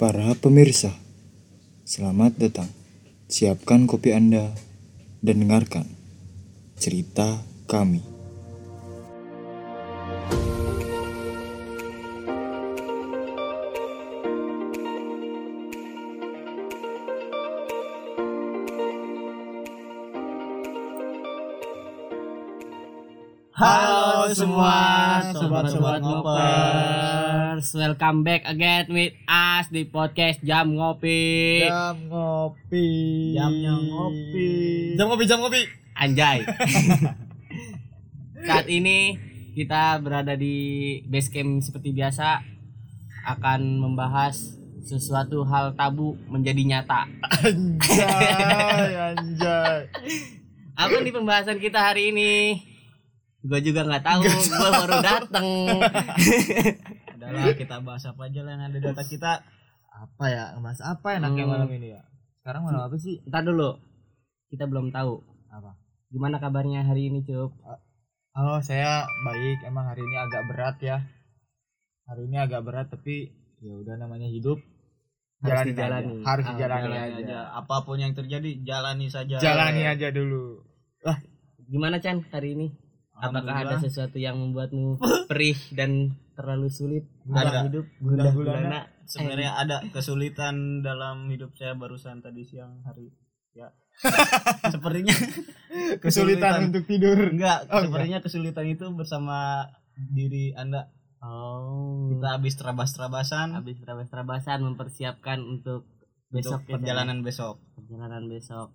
Para pemirsa, selamat datang. Siapkan kopi Anda dan dengarkan cerita kami. Halo semua sobat-sobat Welcome back again with us di podcast Jam Ngopi. Jam ngopi. Jamnya ngopi. Jam ngopi, jam ngopi. Anjay. Saat ini kita berada di base camp seperti biasa akan membahas sesuatu hal tabu menjadi nyata. Anjay, anjay. Apa nih pembahasan kita hari ini? Gue juga nggak tahu, gue baru dateng. Adalah kita bahas apa aja lah yang ada di data kita. Apa ya? Mas apa enaknya Hmm. malam ini ya? Sekarang malam apa sih? Ntar dulu, kita belum tahu. Apa? Gimana kabarnya hari ini, Cup? Oh, saya baik. Emang hari ini agak berat ya. Hari ini agak berat tapi ya udah namanya hidup. Harus Jalanin dijalani. aja. Harus Ah, dijalani jalani aja. aja. Apa pun yang terjadi, jalani saja. Jalani aja dulu. Gimana Chan hari ini? Apakah ada sesuatu yang membuatmu perih dan terlalu sulit Ada. dalam hidup? Gundah gulana. Sebenarnya ada kesulitan dalam hidup saya barusan tadi siang hari. Ya. Sepertinya Kesulitan untuk tidur. enggak, Oh, sepertinya kesulitan itu bersama diri Anda. Oh, Kita habis terabas-terabasan habis terabas-terabasan mempersiapkan untuk besok untuk ya, perjalanan besok. Chan? perjalanan besok.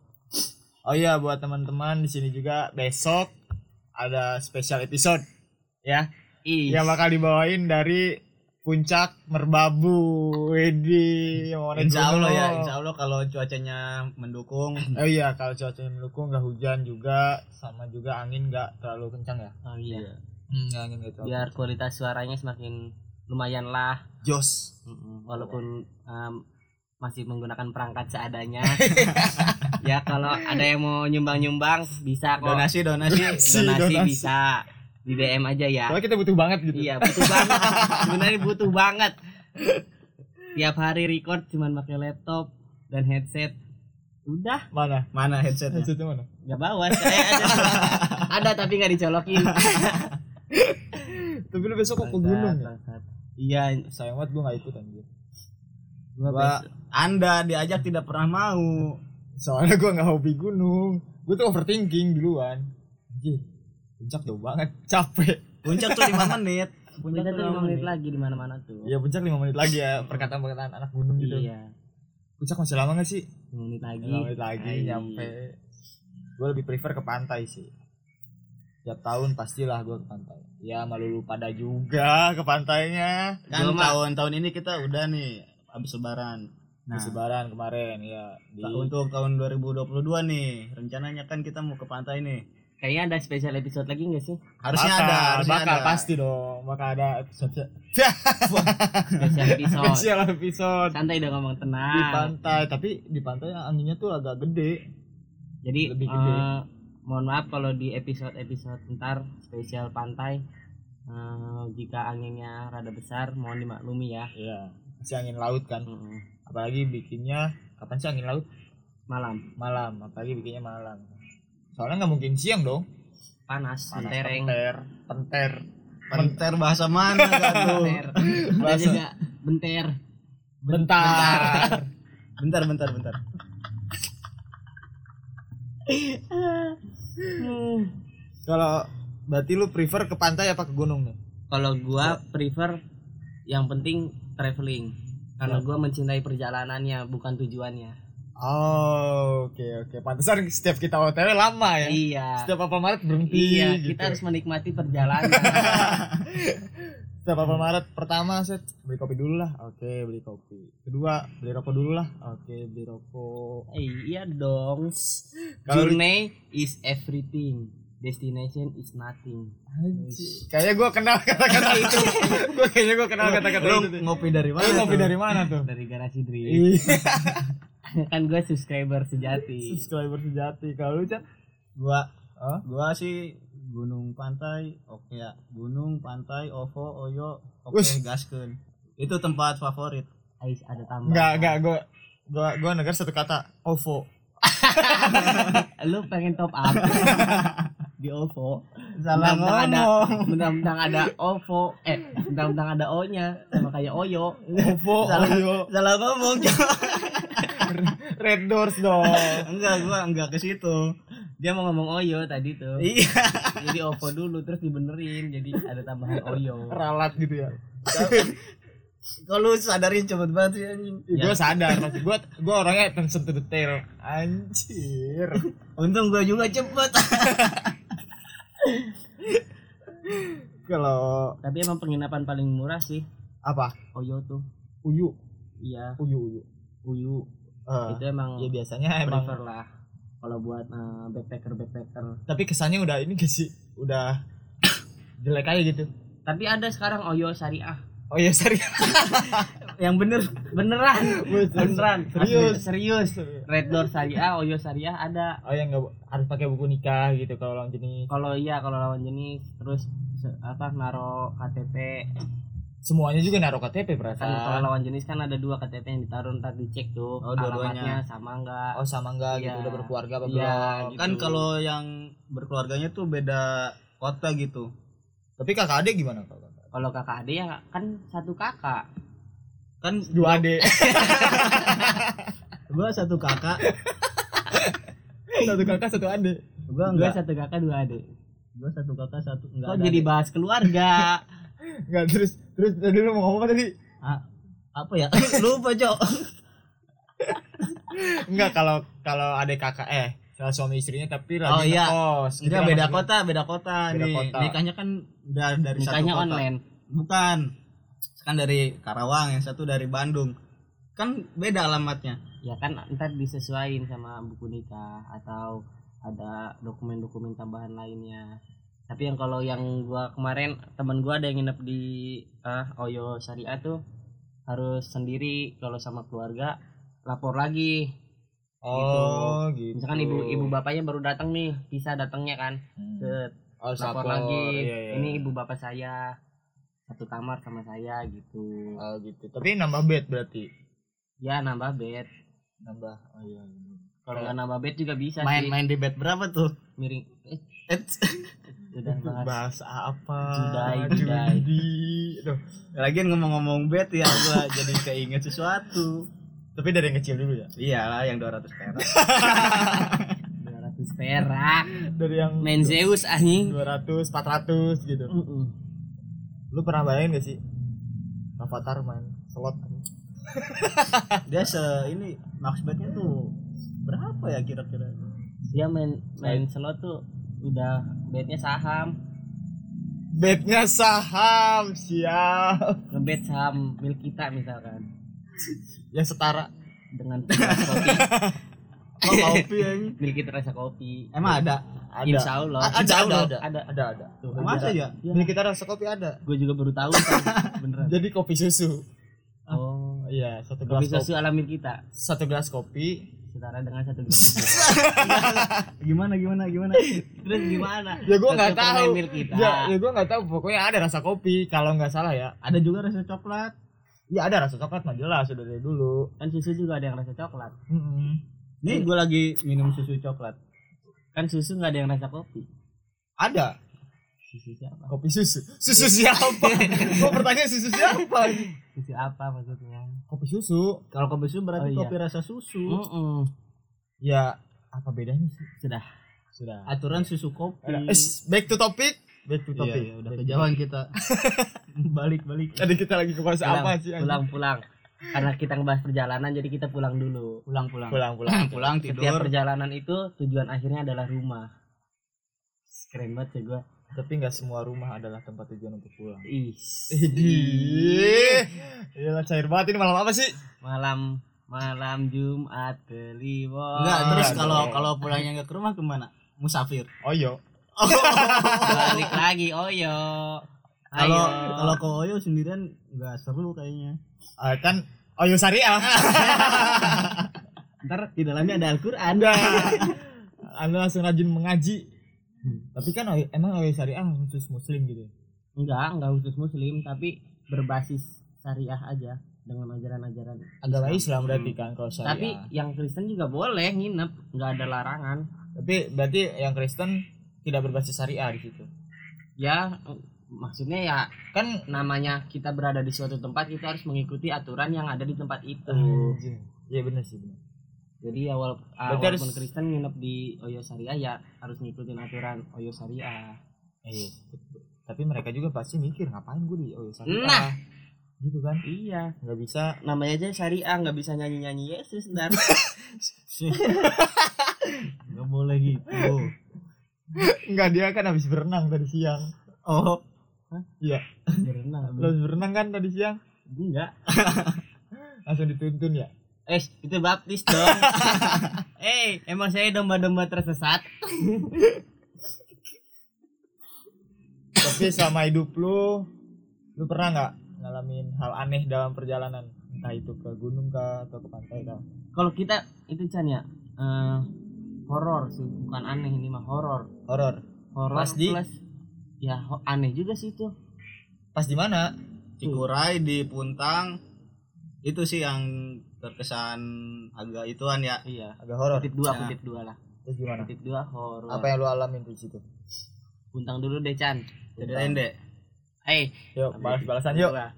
Oh iya buat teman-teman di sini juga besok ada special episode ya Ih, yang bakal dibawain dari puncak Merbabu. Wedi, Insya Allah ya, insya Allah kalau cuacanya mendukung Oh iya kalau cuacanya mendukung nggak hujan juga sama juga angin nggak terlalu kencang ya. oh iya. Hmm, angin nggak terlalu. Biar kualitas suaranya semakin lumayan lah. Jos. Walaupun em, masih menggunakan perangkat seadanya. ya kalau ada yang mau nyumbang-nyumbang bisa kok. donasi donasi Donasi. donasi donasi. bisa di DM aja ya. Soalnya kita butuh banget gitu. Iya butuh banget. Sebenarnya butuh banget. Tiap hari record cuman pakai laptop dan headset. Udah Mana? mana headsetnya Headsetnya mana? nggak bawa. Saya ada, ada tapi nggak dicolokin. Tapi lu besok kok ke gunung ya? Iya Sayang banget gua nggak ikut anjir. Gua Gua anda diajak tidak pernah mau Soalnya gua nggak hobi gunung. Gua tuh overthinking duluan. Anjir. Puncak jauh banget. Capek. puncak tuh lima menit Puncak tuh lima lima menit lagi di mana-mana tuh. Iya puncak 5 menit lagi ya perkataan-perkataan anak gunung gitu. Iya. Puncak masih lama gak sih? 5 menit lagi. 5 menit lagi Hai. nyampe. Gue lebih prefer ke pantai sih. Tiap tahun pastilah gue ke pantai. Ya malu lu pada juga ke pantainya. kan tahun-tahun ini kita udah nih habis lebaran Nah. nah Lebaran kemarin ya di ta- untuk tahun 2022 nih rencananya kan kita mau ke pantai nih Kayaknya ada spesial episode lagi gak sih? harusnya bakal, ada harusnya bakal ada. pasti dong bakal ada episode Spesial episode. spesial episode Santai dong ngomong di tenang. pantai tapi di pantai anginnya tuh agak gede Jadi lebih gede. eh, mohon maaf kalau di episode-episode ntar spesial pantai eh, jika anginnya rada besar mohon dimaklumi ya. Iya, masih angin laut kan. Mm-mm. Apalagi bikinnya kapan sih angin laut? Malam Malam, apalagi bikinnya malam. Soalnya nggak mungkin siang dong. panas, Panas, mentereng. Penter, penter. Penter bahasa mana tuh Bahasa- juga benter. Bentar. bentar bentar bentar. Kalau berarti lu prefer ke pantai apa ke gunung nih? Kalau gua prefer yang penting traveling. Karena gua mencintai perjalanannya bukan tujuannya. Oh, oke oke. Pantesan setiap kita OTW lama ya. Iya. Setiap apa Maret berhenti. Iya, gitu. kita harus menikmati perjalanan. Setiap apa Maret pertama set beli kopi dulu lah. Oke, beli kopi. Kedua, beli rokok dulu lah. Oke, beli rokok. Eh, iya dong. Journey is everything. Destination is nothing. Anjir. Kayaknya gua kenal kata-kata itu. gua kayaknya gua kenal kata-kata itu. ngopi dari Lu mana ngopi dari mana tuh? Dari garasi Dream. Kan gue subscriber sejati. Subscriber sejati. Kalau lu, Chan? gua Hah? gua sih gunung pantai oke ya gunung pantai ovo oyo oke Wis. gaskeun itu tempat favorit Ais ada tambahan Enggak, enggak, gua gua gua negar satu kata OVO. lu pengen top up di OVO Salah Mentang-mentang ada ngomong. mentang-mentang ada OVO eh mentang-mentang ada O nya sama kayak Oyo OVO, Salah, Oyo. salah ngomong. Red Doors dong. enggak, gua enggak ke situ. dia mau ngomong Oyo tadi tuh Iya. jadi OVO dulu terus dibenerin jadi ada tambahan Oyo Ralat gitu ya. Kalau lu sadarin cepet banget sih anjing. Ya, Gue sadar pasti gue gue orangnya attention to detail. Anjir. Untung gua juga cepet. Kalau tapi emang penginapan paling murah sih apa? Oyo tuh Uyu, iya uyu, uyu. Uyu Eh, itu emang ya biasanya emang. prefer lah kalau buat eh, backpacker backpacker Tapi kesannya udah ini gak sih? Udah jelek aja gitu. tapi ada sekarang Oyo Syariah Oh iya serius. yang bener beneran beneran Serius. Serius Red Door Syariah Oyo Syariah ada Oh yang nggak harus pakai buku nikah gitu kalau lawan jenis. kalau iya kalau lawan jenis terus apa naro KTP Semuanya juga naruh KTP kan kalau lawan jenis kan ada dua KTP yang ditaruh ntar dicek tuh Oh, dua-duanya. alamatnya sama enggak Oh sama enggak gitu Iya. udah berkeluarga apa Iya, belum? gitu. Kan kalau yang berkeluarganya tuh beda kota gitu. Tapi kakak adik gimana kalau kakak? kalau kakak adik ya kan satu kakak Kan Dua adik. gua satu kakak, satu kakak satu adik. gua gue enggak. satu kakak dua adik Gua satu kakak satu enggak kok ada jadi adik. bahas keluarga Enggak terus terus tadi lu mau ngomong apa tadi? Ah, apa ya? Lupa, Cok. Enggak kalau kalau adik kakak eh salah suami istrinya tapi lagi Oh, iya. Gitu Enggak kan beda maksudnya. kota, beda kota Beda nih. kota. Nikahnya kan udah dari nikahnya satu kota. online Bukan. Kan dari Karawang, yang satu dari Bandung. Kan beda alamatnya. ya kan ntar disesuaikan sama buku nikah atau ada dokumen-dokumen tambahan lainnya tapi yang kalau yang gua kemarin teman gua ada yang nginep di ah, Oyo Syariah tuh harus sendiri kalau sama keluarga lapor lagi Oh, gitu. misalkan ibu ibu bapaknya baru datang nih bisa datangnya kan Hmm. ke Oh, lapor lapor. lagi Iya, iya. ini ibu bapak saya satu kamar sama saya gitu Oh, gitu. Tapi nambah bed berarti. ya nambah bed Nambah. Oh iya. iya. kalau nggak nambah bed juga bisa sih Main-main di bed berapa tuh? miring eh, Eits. udah bahas Bahas apa? Judai, judai. Judi. Aduh. Lagian ngomong-ngomong bed ya gua jadi keinget sesuatu. Tapi dari yang kecil dulu ya. Iyalah yang 200 perak. 200 perak Dari yang main Zeus anjing 200, 400 gitu. Mm-mm. Lu pernah bayangin gak sih? Avatar main slot. Dia se ini max bednya tuh berapa ya kira-kira? dia main main slot tuh udah bednya saham Bednya saham, siap. ngebet saham milik kita misalkan Yang setara. dengan kopi Oh, kopi anjing. milik kita rasa kopi Emang ada? Ada. Insya Allah A- ada, Insya ada, Allah. ada. ada Ada, ada. Tuh, Masa ya? Milik kita rasa kopi ada. gue juga baru tahu kan beneran Jadi kopi susu. oh Iya, satu gelas kopi kopi. susu ala milik kita Satu gelas kopi. Setara dengan satu. Gimana gimana gimana? terus gimana Ya gua nggak tahu. kita Ya, ya gue nggak tahu. Pokoknya ada rasa kopi. Kalau nggak salah ya. Ada juga rasa coklat. Ya ada rasa coklat mah jelas sudah dari dulu. kan susu juga ada yang rasa coklat Mm-mm. Nih gue lagi minum susu coklat. kan susu nggak ada yang rasa kopi Ada susu siapa kopi susu. Susu siapa? Gue bertanya susu siapa? susu apa maksudnya Kopi susu. Kalau kopi susu berarti Oh, iya. kopi rasa susu. Mm-mm. Ya apa bedanya sih? sudah Sudah. Aturan susu kopi. Eh, back to topic. Back to Iya, topic. iya, udah kejauhan kita. balik balik. Tadi kita lagi ke bahasa apa sih? pulang pulang karena kita ngebahas perjalanan jadi kita pulang dulu Pulang pulang. Pulang, pulang. pulang setiap tidur. perjalanan itu tujuan akhirnya adalah rumah keren banget ya gue Tapi nggak semua rumah adalah tempat tujuan untuk pulang. ih. Iya cair banget ini malam apa sih? malam malam Jumat Kliwon Enggak, terus kalau kalau pulangnya enggak ke rumah ke mana? Musafir. Oh iya. balik lagi oh yo Kalau Ayo. kalau ke Oyo sendirian enggak seru kayaknya. Ah, kan Oyo Syariah. ntar di dalamnya ada Al-Quran Anda langsung rajin mengaji. Tapi kan emang Oyo Syariah khusus muslim gitu. enggak enggak khusus muslim tapi berbasis syariah aja dengan ajaran-ajaran. Agama Islam. Berarti kan kalau syariah. Tapi yang Kristen juga boleh nginep nggak ada larangan. Tapi berarti yang Kristen tidak berbasis syariah di situ? Ya maksudnya ya kan namanya kita berada di suatu tempat kita harus mengikuti aturan yang ada di tempat itu. Iya benar sih benar jadi wala- ah, Berarti walaupun harus- Kristen nginep di Oyo Syariah ya harus ngikutin aturan Oyo Syariah iya tapi mereka juga pasti mikir ngapain gue di oh syariah Nah. gitu kan? Iya. Nggak bisa. Namanya aja Syariah nggak bisa nyanyi nyanyi Yesus dan nggak boleh gitu. Enggak dia kan habis berenang tadi siang. Oh. Iya. Berenang habis berenang kan tadi siang? Enggak. Langsung dituntun ya eh itu baptis dong. Eh emang saya domba-domba tersesat. Tapi selama hidup lu lu pernah nggak ngalamin hal aneh dalam perjalanan? Entah itu ke gunung kah atau ke pantai kah? Kalau kita itu Chan ya eh, horor sih bukan aneh ini mah horor horor horor Pas di- plus ya aneh juga sih itu. Pas di mana? Cikuray di Puntang. Itu sih yang terkesan agak ituan ya. Iya. Agak horor. Kutip dua Nah. kutip dua lah. Terus gimana? Kutip dua horor. Apa yang lu alamin di situ? Buntang dulu deh Chan. Ceritain deh. Eh. Yuk balas balasan yuk. Gua.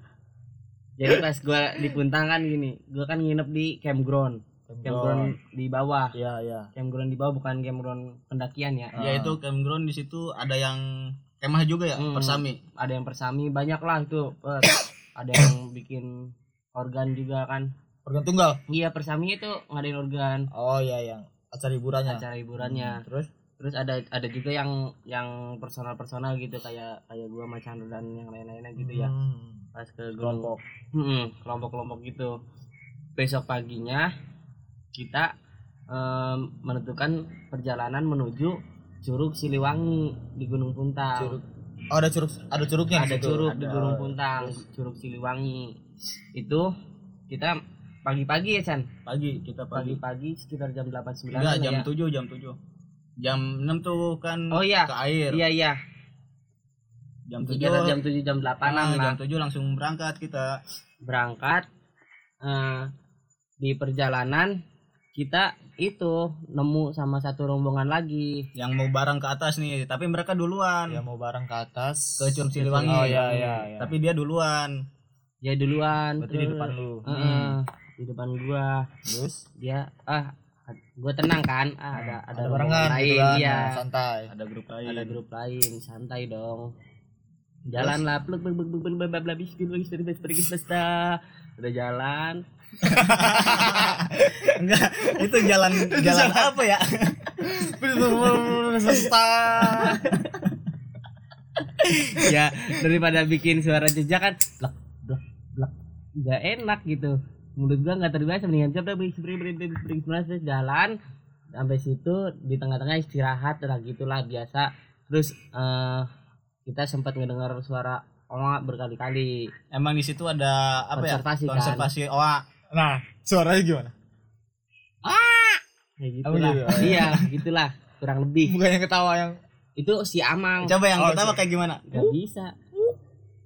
jadi pas gua di Puntang kan gini gua kan nginep di campground campground di bawah. Iya iya. Campground di bawah bukan campground pendakian ya. Ya itu campground di situ ada yang kemah juga ya Hmm. persami? ada yang persami banyak lah itu ada yang bikin organ juga kan organ tunggal? Iya persami itu ngadain organ. Oh iya yang acara hiburannya. Acara hiburannya. Terus? Terus ada ada juga yang yang personal personal gitu kayak kayak gua sama Chandra dan yang lain-lainnya gitu ya. Hmm. pas ke kelompok. Mm-mm, kelompok-kelompok gitu. Besok paginya kita em, menentukan perjalanan menuju Curug Siliwangi di Gunung Puntang. Curug. Oh ada curug ada curugnya di ada situ? curug di Ada. Gunung Puntang Curug Siliwangi. Itu kita pagi-pagi ya Chan. Pagi kita pagi. Pagi-pagi sekitar jam 8 9 enggak jam ya. 7 jam 7 jam 6 tuh kan Oh iya. ke air. Iya iya. Jam 7 sekitar jam 7 jam 8 Ah, lah. jam 7 langsung berangkat kita. Berangkat eh, di perjalanan kita itu nemu sama satu rombongan lagi. Yang mau bareng ke atas nih tapi mereka duluan. Ya mau bareng ke atas. Ke Curug Siliwangi. Oh iya iya iya. Tapi dia duluan. Dia duluan berarti di terus- depan lu. Heeh, Hmm. Di depan gua. Terus? Dia ah gua tenang kan? Ah, ada ada, ada barengan lain gitu kan nah, santai. Ada grup lain. Ada grup lain santai dong. Jalan lah pluk pluk pluk pluk pluk pluk pluk bis bis bis bis dah. udah jalan. Enggak itu jalan jalan apa ya? Ya daripada bikin suara jejak kan blak blak blak nggak enak gitu mulut gua nggak terbiasa mendingan coba beri beri beri beri beri terus jalan sampai situ di tengah-tengah istirahat lah gitulah biasa. Terus eh, kita sempat ngedengar suara oa berkali-kali. Emang di situ ada apa ya? Konservasi, kan? konservasi oa nah suaranya gimana? Kayak Oh, gitulah. Gitu. iya gitulah kurang lebih. Bukan yang ketawa yang itu si Amang. Coba yang Oh, pertama kayak gimana? Nggak bisa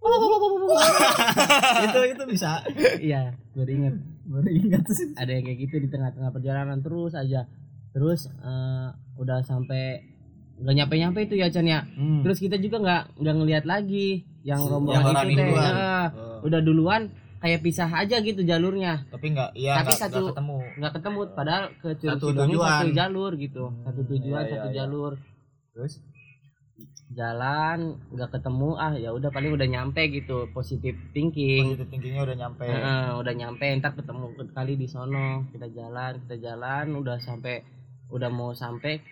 itu itu bisa. Iya baru inget baru ingat. Ada yang kayak gitu di tengah-tengah perjalanan terus aja. Terus eh, udah sampai nggak nyampe nyampe itu ya Chan ya. Hmm. terus kita juga nggak nggak ngelihat lagi yang rombongan itu teh. Nah, Oh. udah duluan kayak pisah aja gitu jalurnya. Tapi enggak iya Tapi enggak satu- ketemu. nggak ketemu padahal ke Satu tujuan. satu jalur gitu. Hmm, satu tujuan iya, iya, satu iya. jalur. Terus jalan nggak ketemu ah ya udah paling udah nyampe gitu positif thinking positive thinkingnya udah nyampe Heeh, udah nyampe ntar ketemu kali di sono kita jalan kita jalan udah sampai udah mau sampai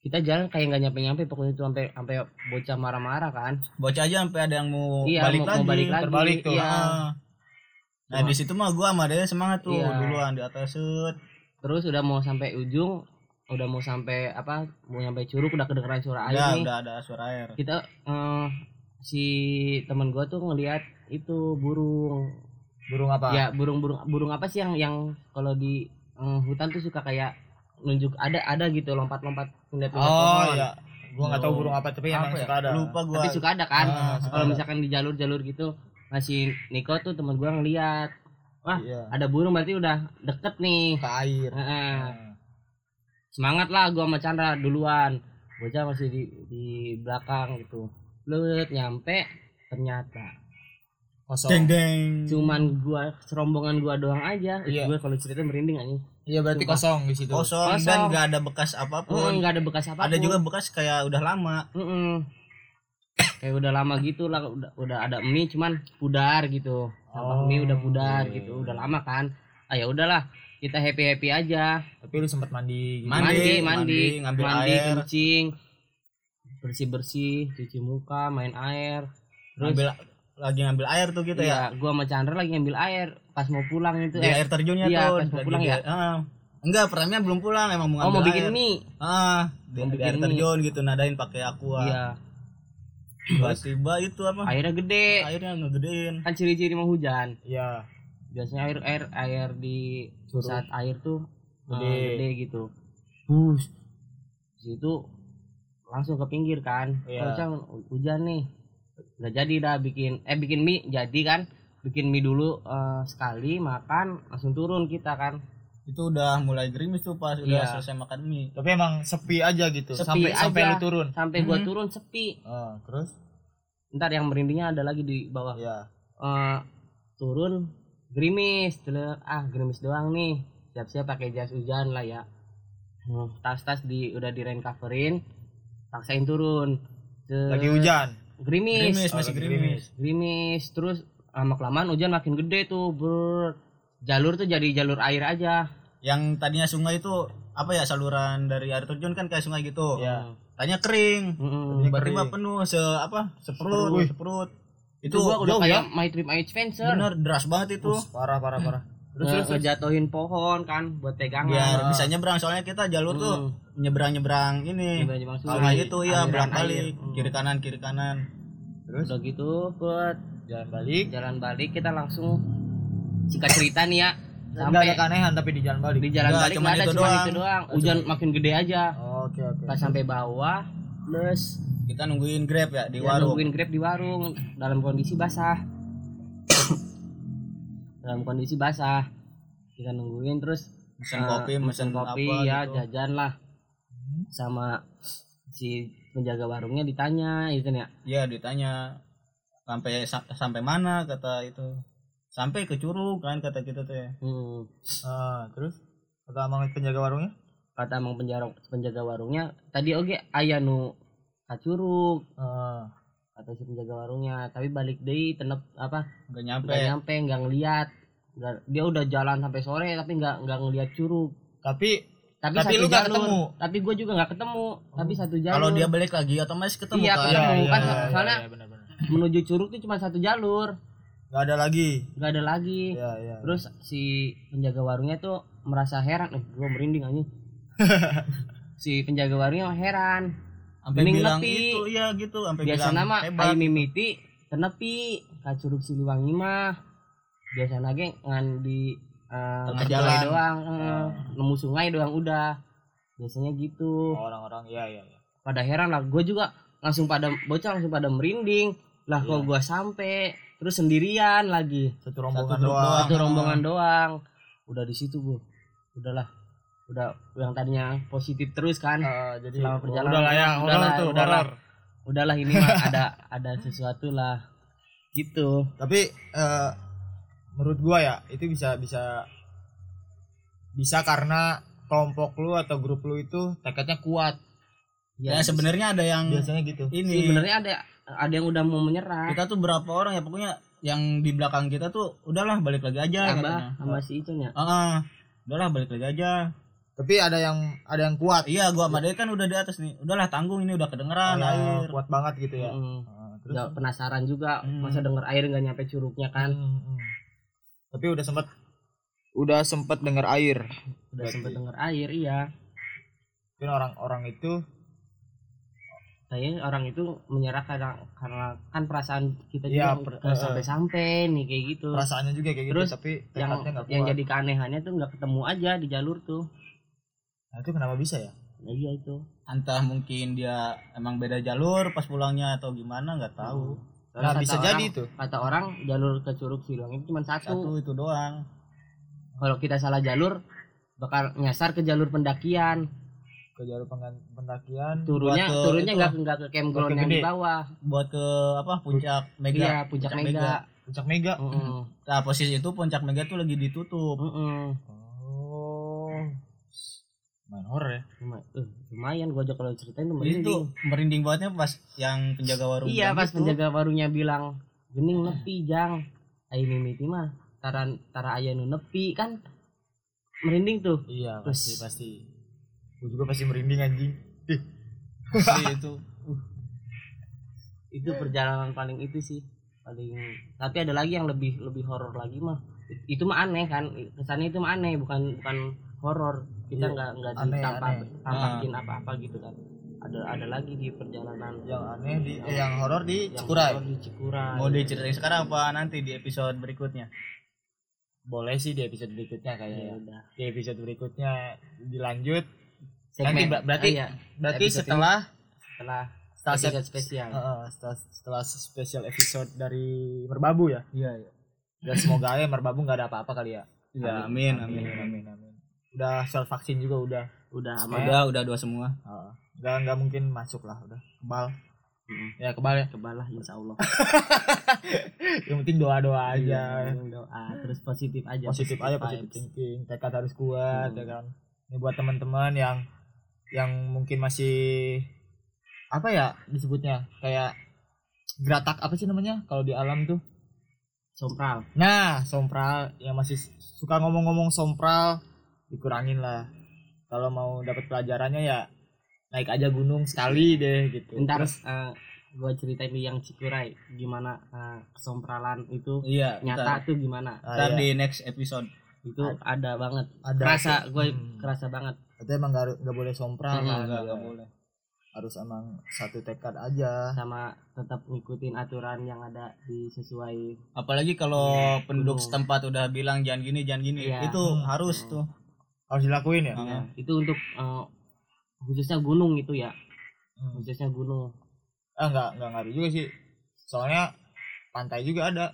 kita jalan kayak nggak nyampe nyampe pokoknya itu sampai sampai bocah marah-marah kan bocah aja sampai ada yang mau Iya, balik mau- lagi mau balik lagi, terbalik tuh iya. Ah. nah di situ mah gua sama dia semangat tuh Iya. duluan di atas set terus udah mau sampai ujung udah mau sampai apa mau sampai curug udah kedengeran suara air udah nih udah ada suara air kita eh, si teman gua tuh ngelihat itu burung burung apa ya burung burung burung apa sih yang yang kalau di eh, hutan tuh suka kayak nunjuk ada ada gitu lompat-lompat ngeliat oh pohon. iya gua nggak tahu Oh. burung apa tapi emang Apa ya? suka ada lupa gua tapi suka ada kan Ah, kalau misalkan di jalur-jalur gitu masih Niko tuh teman gua ngeliat wah Iya. ada burung berarti udah deket nih Ke air. Heeh. Nah. Semangat lah gua sama Chandra duluan. Bocah masih di di belakang gitu. Lut nyampe ternyata Kosong. deng deng. Cuman gua serombongan gua doang aja. Iya. gue kalau cerita merinding anjing. Iya berarti Sumpah. kosong di situ. kosong, Kosong. dan nggak ada bekas Oh, apa pun nggak ada bekas apa ada juga bekas kayak udah lama. Kayak udah lama gitu lah udah udah ada mie cuman pudar gitu. Sampah Oh, mie udah pudar iya, gitu. Udah lama kan. Ah ya udahlah kita happy happy aja Tapi lu sempat mandi gitu. Mandi, mandi mandi mandi, ngambil mandi air. kencing bersih bersih cuci muka main air terus ngambil lagi ngambil air tuh gitu ya iya, gua sama Chandra lagi ngambil air pas mau pulang itu di eh, air terjunnya iya, tuh pas mau pulang ya? Ah. enggak pertamanya belum pulang emang mau oh mau ngambil bikin air. mie ah di, Mau di bikin air mie. terjun gitu nadain pakai aqua iya tiba-tiba itu apa airnya gede airnya ngegedein kan ciri-ciri mau hujan Iya. Biasanya air air air di pusat air tuh Gede. gede, gede gitu bus situ langsung ke pinggir kan. Kalau Cang, hujan nih nggak jadi dah bikin eh bikin mie jadi kan bikin mie dulu eh, sekali makan langsung turun kita kan itu udah mulai gerimis tuh pas udah Iya. selesai makan mie Tapi emang sepi aja gitu. Sepi sampai sampai aja. lu turun. sampai gua Hmm. turun sepi Oh, terus? ntar yang merindingnya ada lagi di bawah Iya. Eh, turun gerimis Terus, ah gerimis doang nih. Siap-siap pakai jas hujan lah ya. Hmm, tas-tas di udah di rain coverin paksain turun. Lagi hujan. gerimis. Gerimis Oh, masih gerimis. gerimis. Terus lama kelamaan hujan makin gede tuh ber jalur tuh jadi jalur air aja. Yang tadinya sungai itu apa ya saluran dari air terjun kan kayak sungai gitu? Iya. tadinya kering. Tiba-tiba penuh se apa seperut seperut itu gua udah jauh kayak my trip my adventure bener deras banget itu Us, parah parah parah. Terus Nge- terus, ngejatuhin pohon kan buat pegangan biar bisa nyebrang soalnya kita jalur tuh Hmm. nyebrang nyebrang ini Nyebrang- nyebrang sungai. sungai itu ya air. balik Hmm. kiri kanan kiri kanan Terus udah gitu buat jalan balik. jalan balik kita langsung singkat cerita nih ya sampai ada keanehan tapi di jalan balik. di jalan Nggak, balik nggak ada itu cuma doang. itu doang hujan makin gede aja Oke oke. pas sampai bawah plus kita nungguin grab ya di ya, warung. nungguin grab di warung. Dalam kondisi basah. Dalam kondisi basah. Kita nungguin terus Mesen eh, kopi, mesen kopi apa ya gitu. jajan lah. Sama si penjaga warungnya ditanya itu ya? Iya ditanya sampai sa- sampai mana? kata itu. Sampai ke curug kan kata kita tuh ya. Hmm. Ah, terus? Kata amang penjaga warungnya? kata emang penjaga penjaga warungnya tadi oke ayah nu kacurug Ah, kata si penjaga warungnya. Tapi balik deh tenep apa nggak nyampe nggak nyampe. nggak ngeliat. Nggak- dia udah jalan sampai sore tapi nggak nggak ngeliat curug. Tapi tapi, Tapi satu lu jalur. ketemu? tapi gue juga nggak ketemu. Tapi satu jalur kalau dia balik lagi otomatis ketemu Iya, kan? ketemu. kan, soalnya- iya, benar, benar. menuju curug itu cuma satu jalur. Nggak ada lagi. nggak ada lagi. Iya iya. terus si penjaga warungnya tuh merasa heran. Eh gue merinding aja. Si penjaga warungnya heran sampai bilang nepi. itu iya gitu sampai biasa bilang nama hebat ayo mimiti tenepi ka curug siliwangi mah biasa nage ngan di eh, Tengah jalan. doang eh, nemu sungai doang udah biasanya gitu orang-orang iya iya iya. pada heran lah gue juga langsung pada bocah langsung pada merinding lah kok gue sampai terus sendirian lagi Satu rombongan doang. doang. satu rombongan doang udah di situ bu udahlah udah yang tadinya positif terus kan Ah, jadi Selama oh, perjalanan. udah lah ya, Udah horor lah, tuh, udah lah. horor. udahlah ini mah ada ada sesuatu lah gitu Tapi eh, menurut gua ya itu bisa bisa bisa karena kelompok lu atau grup lu itu tekadnya kuat. ya sebenarnya ada yang Biasanya gitu. ini sebenarnya ada ada yang udah mau menyerah kita tuh berapa orang ya pokoknya yang di belakang kita tuh udahlah balik lagi aja Abah sama si itu nya Ah, ah. udahlah balik lagi aja Tapi ada yang ada yang kuat. iya gua sama dia kan udah di atas nih udahlah tanggung ini udah kedengeran Oh, air kuat banget gitu ya. Mm. Ah, terus Nggak penasaran juga Hmm. masa denger air nggak nyampe curugnya kan Hmm, hmm. Tapi udah sempet udah sempet dengar air. udah Berarti. sempet denger air iya Mungkin orang-orang itu saya orang itu menyerah karena karena kan perasaan kita Iya, juga per- nggak eh, sampai-sampai nih kayak gitu perasaannya juga kayak gitu, Terus tapi yang yang jadi keanehannya tuh nggak ketemu aja di jalur tuh Nah, itu kenapa bisa ya? nah, iya itu. Entah mungkin dia emang beda jalur pas pulangnya atau gimana nggak tahu. Soalnya Nah, bisa orang- jadi itu. kata orang jalur ke Curug Siluang itu cuma satu. Satu, itu doang. Kalau kita salah jalur bakal nyasar ke jalur pendakian. Ke jalur pendakian turunnya ke turunnya nggak nggak ke campground yang di bawah. Buat ke apa? Puncak mega. Iya puncak mega. Puncak mega. Mm-mm. nah posisi itu puncak mega tuh lagi ditutup. Mm-mm. oh main horor ya Luma- eh, lumayan gua aja kalau ceritain tuh Jadi itu merinding merinding bangetnya pas yang penjaga warung iya pas gitu. penjaga warungnya bilang gening nepi jang. Ayo mimiti mah tara tara aya nu nepi kan? Merinding tuh. Iya Terus- pasti pasti. Gue juga pasti merinding anjing. Ih, Sih, itu. Itu perjalanan paling itu sih paling tapi ada lagi yang lebih lebih horor lagi mah. Itu mah aneh kan kesannya itu mah aneh bukan bukan horor kita Iya, nggak nggak aneh, ditampak aneh. tampakin apa-apa gitu kan. Ada ada lagi di perjalanan. Yang aneh. Di eh, yang horor di yang Cikuray. horor di Cikuray. Mau diceritain sekarang apa nanti di episode berikutnya? Boleh sih di episode berikutnya ya kayaknya udah. Di episode berikutnya dilanjut. Segmen- ber- berarti- ah, iya, berarti Episode setelah setelah setelah episode spesial. Heeh, setelah setelah spesial episode dari Merbabu ya? Iya iya. Dan semoga aja Merbabu nggak ada apa-apa kali ya. Ya amin amin amin. amin amin udah soal vaksin juga udah. Udah aman udah udah dua semua. Heeh. nggak nggak mungkin masuk lah udah. Kebal. Mm. ya kebal ya. Kebal lah insya Allah. Yang penting doa doa Iya, aja. doa. Terus positif aja positif aja positif thinking. Tekad harus kuat Hmm. ya kan. Ini buat teman-teman yang yang mungkin masih apa ya disebutnya? Kayak geratak apa sih namanya? Kalau di alam tuh. Sompral. Nah sompral. Yang masih suka ngomong-ngomong sompral dikurangin lah. Kalau mau dapat pelajarannya ya naik aja gunung sekali deh gitu. Ntar terus eh, gua ceritain yang Cikuray gimana eh, kesompralan itu iya nyata ntar, tuh gimana? Ah, ntar iya, di next episode. Itu ada banget. ada. Kerasa gue Hmm. kerasa banget. Itu emang nggak nggak boleh sompral Hmm, kan? nggak Iya. nggak boleh. Harus emang satu tekad aja. Sama tetap ngikutin aturan yang ada di sesuai apalagi kalau Iya, penduduk setempat udah bilang jangan gini jangan gini. Iya. itu Hmm. harus tuh harus dilakuin ya? Ya, itu untuk eh, khususnya gunung itu ya. Hmm. khususnya gunung. Ah nggak nggak ngaruh juga sih. Soalnya pantai juga ada.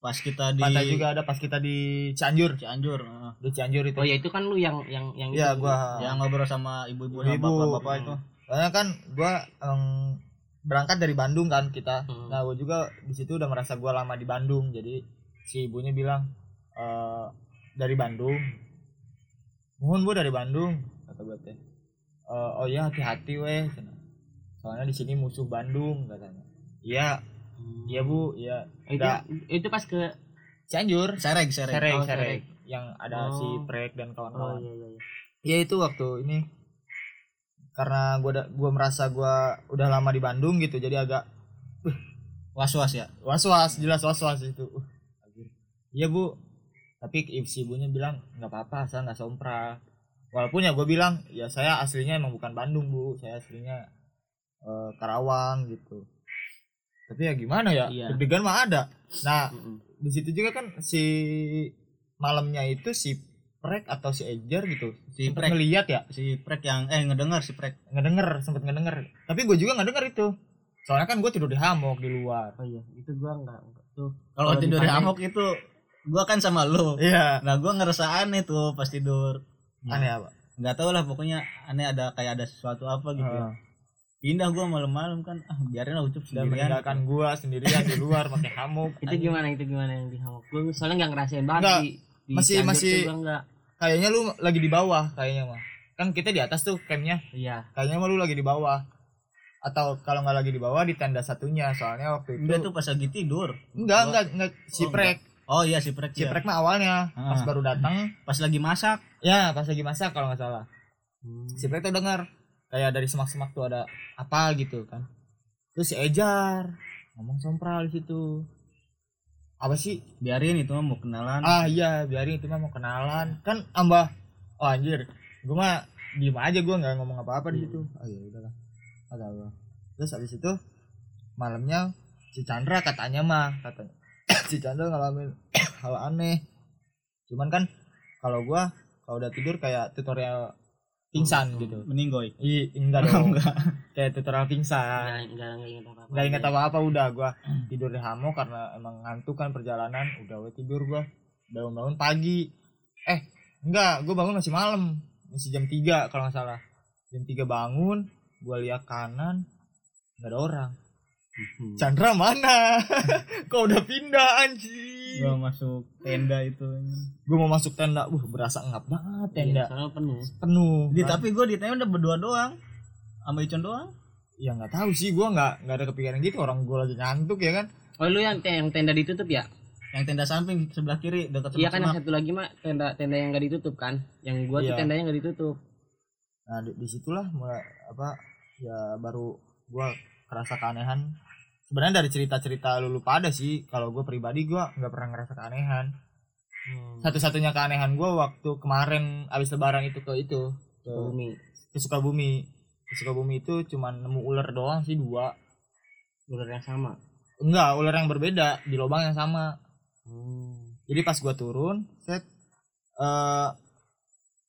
Pas kita di pantai juga ada pas kita di Cianjur. Cianjur heeh. di Cianjur itu. Oh ya itu kan lu yang yang yang Iya, itu. gua. Yang ngobrol sama ibu-ibu sama bapak-bapak itu. Soalnya kan gua em, berangkat dari Bandung kan kita. Hmm. nah gua juga di situ udah merasa gua lama di Bandung. Jadi si ibunya bilang eh dari Bandung mohon bu dari Bandung kata gua teh "Eh, oh ya hati-hati weh soalnya di sini musuh Bandung katanya iya Hmm. iya bu iya itu itu pas ke Cianjur sereg sereg Serek, Oh, Serek. yang ada Oh. si Prek dan oh kawan-kawan. iya iya, iya. Ya itu waktu ini karena gua da- gua merasa gua udah lama di Bandung gitu jadi agak was was ya was-was jelas was-was itu. Uh. Iya bu, tapi si ibunya bilang nggak apa-apa asal nggak sompral. Walaupun ya gue bilang ya saya aslinya emang bukan Bandung bu, saya aslinya eh, Karawang gitu. Tapi ya gimana ya, Iya. deg-degan mah ada. Nah Mm-mm. di situ juga kan si malamnya itu si Prek atau si Ejar gitu si sempet prek ngeliat ya si prek yang eh ngedenger si prek ngedenger sempet ngedenger tapi gue juga ngedenger itu soalnya kan gue tidur di hammock di luar oh iya itu gua enggak, enggak. tuh kalau tidur di hammock itu gua kan sama lu. Iya. Nah gua ngerasa aneh tuh pas tidur. Aneh apa? Nggak tahu lah pokoknya aneh ada kayak ada sesuatu apa gitu ya. Heeh. pindah gua malam-malam kan ah biarin lah ucup sendirian meninggalkan gue sendirian di luar pakai hammock itu gimana itu gimana yang di hammock gua soalnya nggak ngerasain banget Enggak. di, di Masih- masih- gua kayaknya lu lagi di bawah kayaknya mah. Kan kita di atas tuh campnya. Iya. Kayaknya mah lu lagi di bawah. Atau kalau nggak lagi di bawah di tenda satunya soalnya waktu itu enggak tuh pas lagi tidur. Enggak enggak enggak si Oh, Prek oh iya si prek si ya. Prek mah awalnya pas Ah. baru datang. Pas lagi masak. Ya pas lagi masak kalau nggak salah. Hmm. si Prek tuh dengar kayak dari semak-semak tuh ada apa gitu kan. Terus si Ejar ngomong sompral di situ. Apa sih? Biarin itu mah mau kenalan. Ah iya biarin itu mah mau kenalan. Kan ambah oh anjir gue mah diem aja gue nggak ngomong apa-apa di situ. Oh iya udahlah. Apa terus abis itu malamnya si Chandra katanya mah katanya si Chandra ngalamin hal aneh. Cuman kan kalau gua kalau udah tidur kayak tutorial pingsan gitu. meninggoy Ih, enggak dong. Enggak. Kayak tutorial pingsan. Nggak nggak nggak ingat apa apa nggak ingat apa apa udah gua tidur di hamo karena emang ngantuk kan perjalanan. Udah gue tidur gua. Bangun-bangun pagi. Eh enggak gua bangun masih malam. Masih jam 3 kalau nggak salah. Jam 3 bangun gua lihat kanan nggak ada orang. Hmm. Chandra mana? Kok udah pindah anjing. Gua masuk tenda itu. Gua mau masuk tenda. Uh berasa ngap banget tenda. Iya, penuh. Penuh di kan. tapi gua di tenda udah berdua doang. Sama Icon doang. Ya nggak tahu sih gua nggak nggak ada kepikiran gitu. Orang gua lagi ngantuk ya kan? Oh lu yang yang tenda ditutup ya? Yang tenda samping sebelah kiri dekat iya kan yang satu lagi mah tenda tenda yang nggak ditutup kan? Yang gua tuh Iya. tendanya nggak ditutup. Nah di, di situlah mulai apa ya baru gua kerasa keanehan. Sebenarnya dari cerita-cerita lu lupa ada sih. Kalau gua pribadi gua nggak pernah ngerasa keanehan. Hmm. satu-satunya keanehan gua waktu kemarin abis lebaran itu ke itu ke, bumi. ke Sukabumi. Ke Sukabumi itu cuman nemu ular doang sih dua. Ular yang sama? Enggak ular yang berbeda di lubang yang sama. Hmm. jadi pas gua turun set eh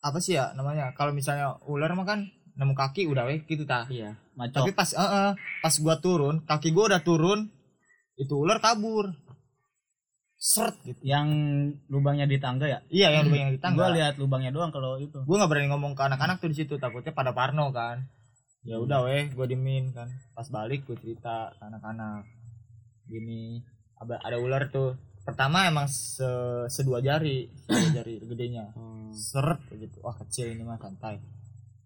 apa sih ya namanya? Kalau misalnya ular mah kan nemu kaki udah weh gitu tah iya macok. Tapi pas eh, eh, pas gua turun kaki gua udah turun itu ular kabur. Seret gitu. Yang lubangnya di tangga ya? Iya yang lubang yang di tangga. Gua lihat lubangnya doang kalau itu. Gua nggak berani ngomong ke anak-anak tuh di situ takutnya pada parno kan. Ya udah weh gua dimin kan. Pas balik gua cerita ke anak-anak. Gini ada ada ular tuh. Pertama emang se sedua jari sedua jari gedenya. Hmm. seret gitu. Wah kecil ini mah santai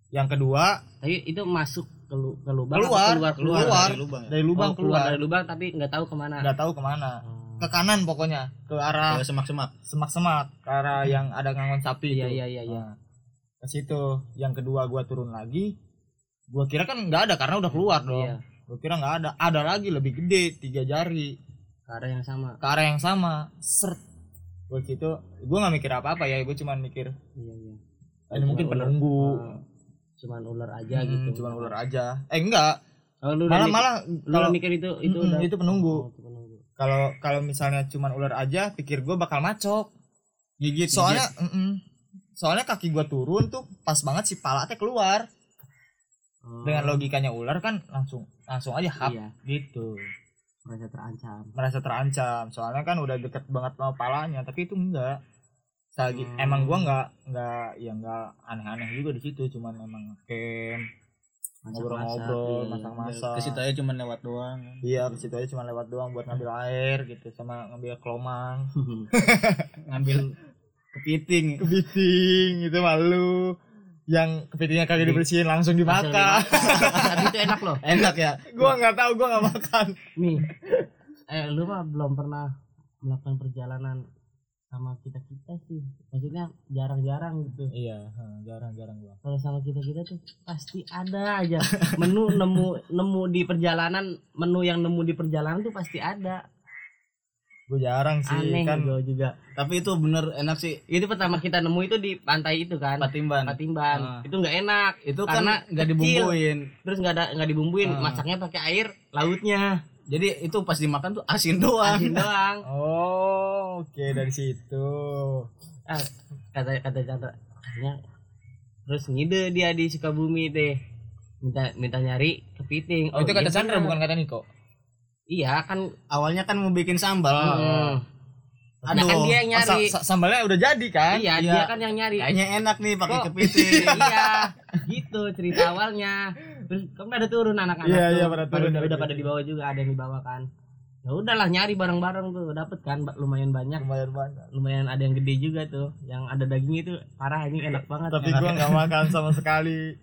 yang kedua tapi itu masuk ke, lu, ke lubang Keluar, keluar keluar? keluar. dari lubang ya? Dari lubang Oh, keluar keluar. dari lubang tapi nggak tahu ke mana. Nggak tahu ke mana. Hmm. ke kanan pokoknya ke arah ke semak-semak. semak-semak ke arah yang ada ngangon sapi iya itu. iya iya iya. Nah, ke situ. Yang kedua gua turun lagi gua kira kan nggak ada karena udah keluar dong. Iya. gua kira nggak ada. Ada lagi lebih gede tiga jari. Ke arah yang sama. Ke arah yang sama. Seret. Gua situ gua nggak mikir apa apa ya gua cuma mikir iya iya. Ini mungkin penunggu. Ah, cuman ular aja Hmm, gitu. cuman ular aja. Eh enggak. Oh, lu udah malah mikir- malah lu kalau mikir itu itu Mm-mm, udah itu penunggu. Oh, itu penunggu. Kalau kalau misalnya cuman ular aja pikir gua bakal macok. Gigit soalnya mm-mm. soalnya kaki gua turun tuh pas banget si pala teh keluar. Oh, dengan logikanya ular kan langsung langsung aja hap iya. gitu. Merasa terancam. Merasa terancam. Soalnya kan udah deket banget sama palanya tapi itu enggak Lagi, Hmm. emang gua nggak nggak ya nggak aneh-aneh juga di situ cuman emang camp ngobrol-ngobrol iya. masak-masak. Ke situ aja cuma lewat doang. Iya ke situ aja cuma lewat doang buat ngambil air gitu sama ngambil kelomang. Ngambil kepiting. Kepiting itu malu. Yang kepitingnya kagak dibersihin langsung dimakan. tapi itu enak loh. Enak ya? Gua nggak tahu gua nggak makan. Nih. Eh lu mah belum pernah melakukan perjalanan sama kita kita sih. Maksudnya jarang-jarang gitu. Iya jarang-jarang gua. Kalau sama kita kita tuh pasti ada aja. Menu nemu nemu di perjalanan menu yang nemu di perjalanan tuh pasti ada. Gua jarang sih aneh kan. juga juga. Tapi itu bener enak sih. Itu pertama kita nemu itu di pantai itu kan. Patimban. Patimban. Ah. itu nggak enak. Itu Karena kan nggak kecil. dibumbuin. Terus nggak ada nggak dibumbuin. Ah. masaknya pakai air lautnya jadi itu pas dimakan tuh asin doang. Asin doang. Oh oke dari situ. Ah, kata kata kata akhirnya terus ngide dia di Sukabumi deh minta minta nyari kepiting. Oh, itu kata iya Chandra bener. bukan kata Niko? Iya kan awalnya kan mau bikin sambal. Hmm. Nah, kan aduh dia yang Oh, nyari. sa- sambalnya udah jadi kan? Iya, Iya. dia kan yang nyari. Kayaknya enak nih pakai kepiting. Iya gitu cerita awalnya terus kan pada turun anak-anak Iya, tuh. iya, pada turun udah, udah pada kepiting. dibawa juga ada yang dibawa kan. Ya udahlah nyari bareng-bareng tuh dapet kan lumayan banyak. Lumayan banyak. Lumayan ada yang gede juga tuh yang ada dagingnya itu parah ini enak banget. Tapi gua nggak makan sama sekali.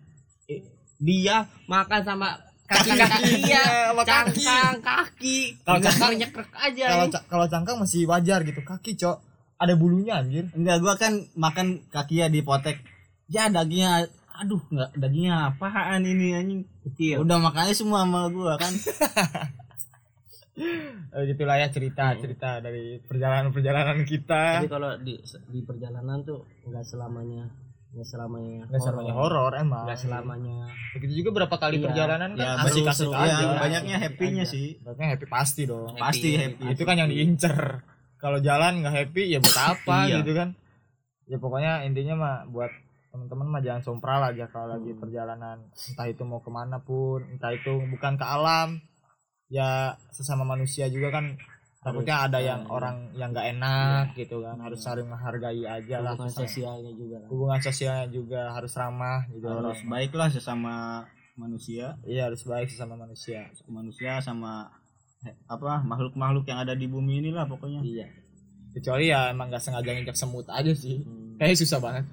Dia makan sama Kaki- kaki. Kaki, iya sama kaki. cangkang kaki. Kalau cangkang- nyekrek aja kalau kalau cangkang masih wajar gitu kaki cok. Ada bulunya anjir. Enggak gua kan makan kakinya dipotek ya dagingnya aduh nggak dagingnya apaan ini anjing? Kecil. Udah makannya semua sama gua kan? Gitulah ya cerita cerita dari perjalanan perjalanan kita. Tapi kalau di di perjalanan tuh nggak selamanya nggak selamanya nggak selamanya horor. emang. Nggak selamanya. Begitu juga berapa kali Iya. perjalanan kan ya masih kasih aja. ya, banyaknya happy-nya aja. sih. Berarti happy pasti dong. Pasti happy. Itu kan yang diincer. Kalau jalan nggak happy ya buat apa Iya. gitu kan. Ya pokoknya intinya mah buat teman-teman mah jangan sompral aja kalau lagi Hmm. perjalanan. Entah itu mau ke mana pun entah itu bukan ke alam. Ya sesama manusia juga kan takutnya ada yang iya. orang yang nggak enak gitu kan. Harus Iya. saling menghargai aja lah hubungan sosialnya juga lah. hubungan sosialnya juga harus ramah gitu harus orang baiklah sesama manusia. Iya harus baik sesama manusia. Manusia sama eh, apa makhluk-makhluk yang ada di bumi inilah pokoknya. Iya. Kecuali ya emang nggak sengaja nginjak semut aja sih. Hmm. kayaknya susah banget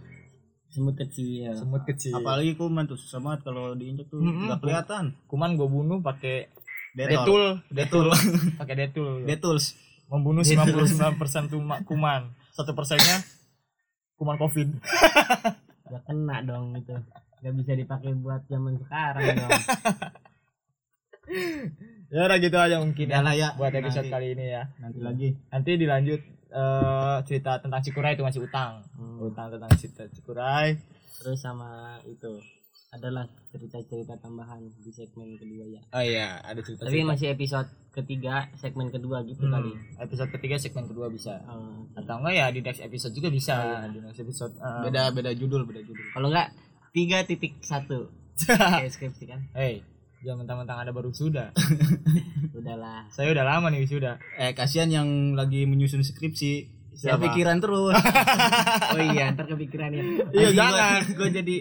semut kecil. Semut kecil. Apalagi kuman tuh susah banget kalau diinjek tuh nggak kelihatan. Kuman gue bunuh pakai detol detul detul. Pakai detul. Detols membunuh Detul. 99% tuma- kuman. Satu persennya kuman covid. Gak kena dong gitu gak bisa dipakai buat zaman sekarang dong. Ya udah gitu aja mungkin ya lah ya buat episode nanti, kali ini ya. Nanti lagi. Nanti dilanjut eh, cerita tentang Cikuray itu masih utang. Hmm. utang tentang cerita Cikuray. Terus sama itu adalah cerita-cerita tambahan di segmen kedua ya. Oh iya ada cerita tapi masih episode ketiga segmen kedua gitu kali. episode ketiga segmen kedua bisa. Oh, atau enggak ya di next episode juga bisa. Oh, iya. di next episode eh, beda beda judul beda judul. Kalau enggak tiga titik satu. Kayak skripsi kan. Hey jangan mentang-mentang ada baru sudah udahlah. Saya udah lama nih sudah eh kasihan yang lagi menyusun skripsi. Ya Siapa? pikiran terus. Oh iya ntar kepikiran ya. Iya, jangan. gue jadi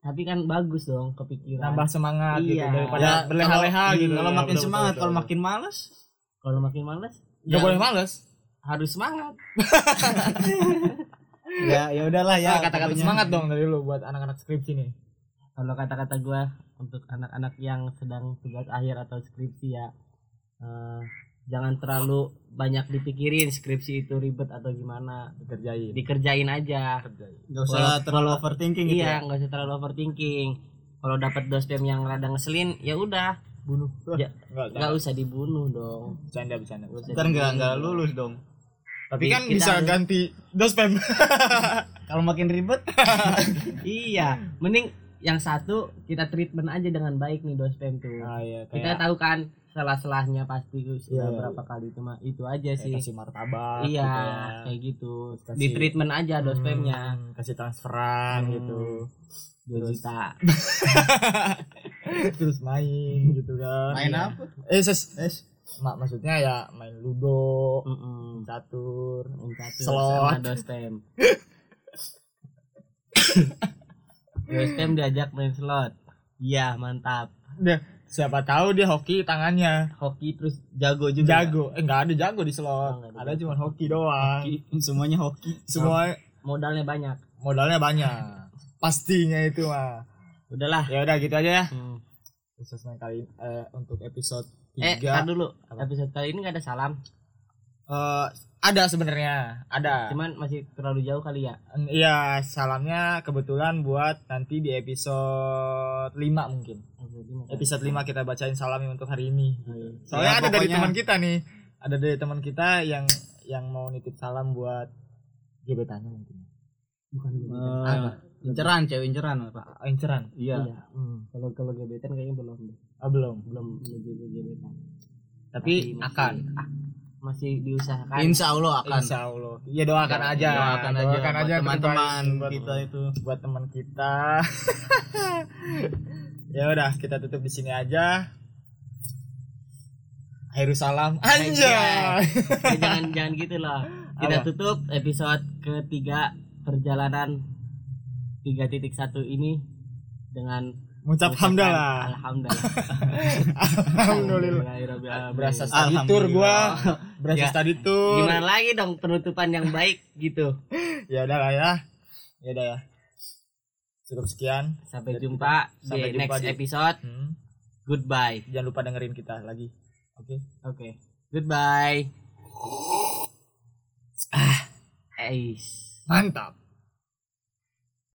tapi kan bagus dong kepikiran. Nambah semangat gitu Iya. daripada ya, berleha-leha kalau- gitu. kalau Ya, makin betul, semangat betul, kalau makin malas kalau makin males? Nggak Ya. boleh males. Harus semangat. Ya ya udahlah ya ya kata-kata semangat dong dari lu buat anak-anak skripsi nih. Kalau kata-kata gua untuk anak-anak yang sedang tugas akhir atau skripsi ya. Eh, jangan terlalu banyak dipikirin skripsi itu ribet atau gimana. Dikerjain. Dikerjain aja. Dikerjain. Nggak usah terlalu overthinking gitu iya ya? nggak usah terlalu overthinking. Kalau dapat dospem yang rada ngeselin ya udah. Bunuh. Ya, nggak nggak usah dibunuh dong. Bercanda bercanda ntar nggak nggak lulus dong. Tapi kan bisa harus- ganti dospem kalau makin ribet iya. Mending yang satu kita treatment aja dengan baik nih dospem tuh ah iya kita kayak tahu kan salah-salahnya pasti sudah Iya. berapa kali itu mah itu aja kayak sih kasih martabak iya gitu ya. kayak gitu Kasih- di treatment aja dospemnya Hmm, kasih transferan Hmm. gitu dua Terus- juta terus main gitu kan main Iya. apa eh ses es mak maksudnya ya main ludo Mm-mm. catur Main catur Slot. sama dospem dospem diajak main slot. Iya mantap. Dia, siapa tahu dia hoki tangannya. Hoki terus jago juga. Jago. Eh nggak ada jago di Oh, slot. Nggak ada ada cuma hoki doang. Semuanya hoki. Semua modalnya banyak. modalnya banyak. Pastinya itu mah. Udahlah. Ya udah gitu aja ya. Hmm. khusus kali eh, untuk episode eh tiga. tar dulu. Apa? episode kali ini nggak ada salam. Eh, ada sebenarnya ada cuman masih terlalu jauh kali ya Iya, salamnya kebetulan buat nanti di episode 5 mungkin. Episode 5 kita bacain salamnya untuk hari ini. Soalnya Ya, ada dari teman kita nih. Ada dari teman kita yang yang mau nitip salam buat gebetannya mungkin. bukan gebetan. Eh, Apa? inceran cewek inceran pak Oh, inceran. iya Iya. Hmm. kalau kalau gebetan kayaknya belum deh. Ah, belum. belum menuju gebetan Tapi, akan. ah, masih diusahakan insya Allah akan Insya Allah. Ya doakan Ya, aja. doakan aja Doakan buat aja teman-teman kita itu buat teman kita. ya udah, kita tutup di sini aja. Akhirul salam. Anjay. Eh, jangan jangan gitu loh kita Apa? tutup episode ketiga perjalanan 3.1 ini dengan Mengucap mengucapkan hamdalah. alhamdulillah Alhamdulillah. Alhamdulillah. Berasa tour gua. Berasa Ya. study tour. gimana lagi dong penutupan yang baik gitu Ya udah lah ya. Ya udah ya. Cukup sekian. sampai Jadi jumpa sampai di jumpa next di- episode Hmm. goodbye Jangan lupa dengerin kita lagi. Oke. oke goodbye ah eh Mantap.